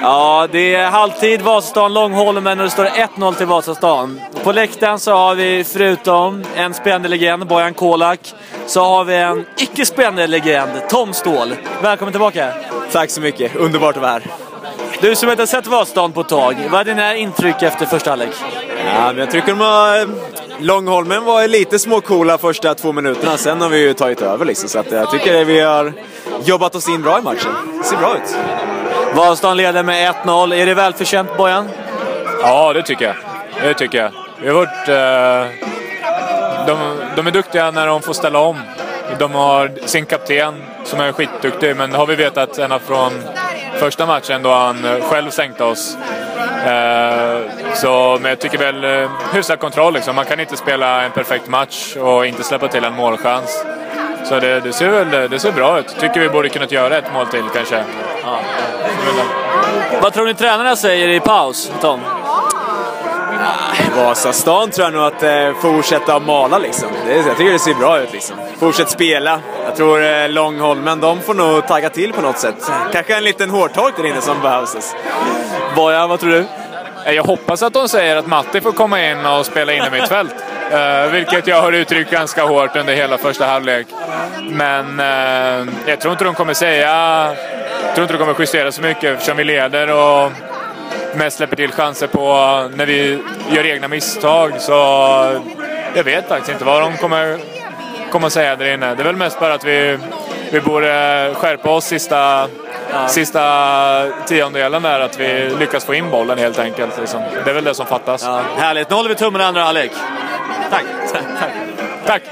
Ja, det är halvtid Vasastan Långholmen och det står 1-0 till Vasastan. På läktaren så har vi förutom en spelande legend, Bojan Kolak, så har vi en icke spelande legend, Tom Ståhl. Välkommen tillbaka! Tack så mycket, underbart att vara här. Du som inte har sett Vasastan på ett tag, vad är dina intryck efter första halvlek? Ja, men jag tycker de har... Långholmen var lite småcoola första två minuterna, sen har vi ju tagit över liksom. Så att jag tycker vi har jobbat oss in bra i matchen. Det ser bra ut. Vasastan leder med 1-0. Är det välförtjänt Bojan? Ja, det tycker jag. Det tycker jag. Vi har varit... Eh, de, de är duktiga när de får ställa om. De har sin kapten som är skitduktig, men det har vi vetat ända från första matchen då han eh, själv sänkte oss. Eh, så, men jag tycker väl eh, hyfsad kontroll liksom. Man kan inte spela en perfekt match och inte släppa till en målchans. Så det, det ser väl det ser bra ut. Tycker vi borde kunnat göra ett mål till kanske. Ja. Vad tror ni tränarna säger i paus, Tom? Vasastan tror jag nog att eh, fortsätta mala liksom. Det, jag tycker det ser bra ut liksom. Fortsätt spela. Jag tror eh, Långholmen, de får nog tagga till på något sätt. Kanske en liten hårtork där inne som behövs. Bojan, vad tror du? Jag hoppas att de säger att Matti får komma in och spela in i mitt fält. Uh, vilket jag har uttryckt ganska hårt under hela första halvlek. Men uh, jag tror inte de kommer säga... Jag tror inte de kommer justera så mycket eftersom vi leder och mest släpper till chanser på när vi gör egna misstag. Så jag vet faktiskt inte vad de kommer, kommer säga där inne. Det är väl mest bara att vi, vi borde skärpa oss sista, ja. sista tiondelen där. Att vi lyckas få in bollen helt enkelt. Liksom. Det är väl det som fattas. Ja, härligt. Nu håller vi tummen i andra halvlek. Tack. Tack. Tack.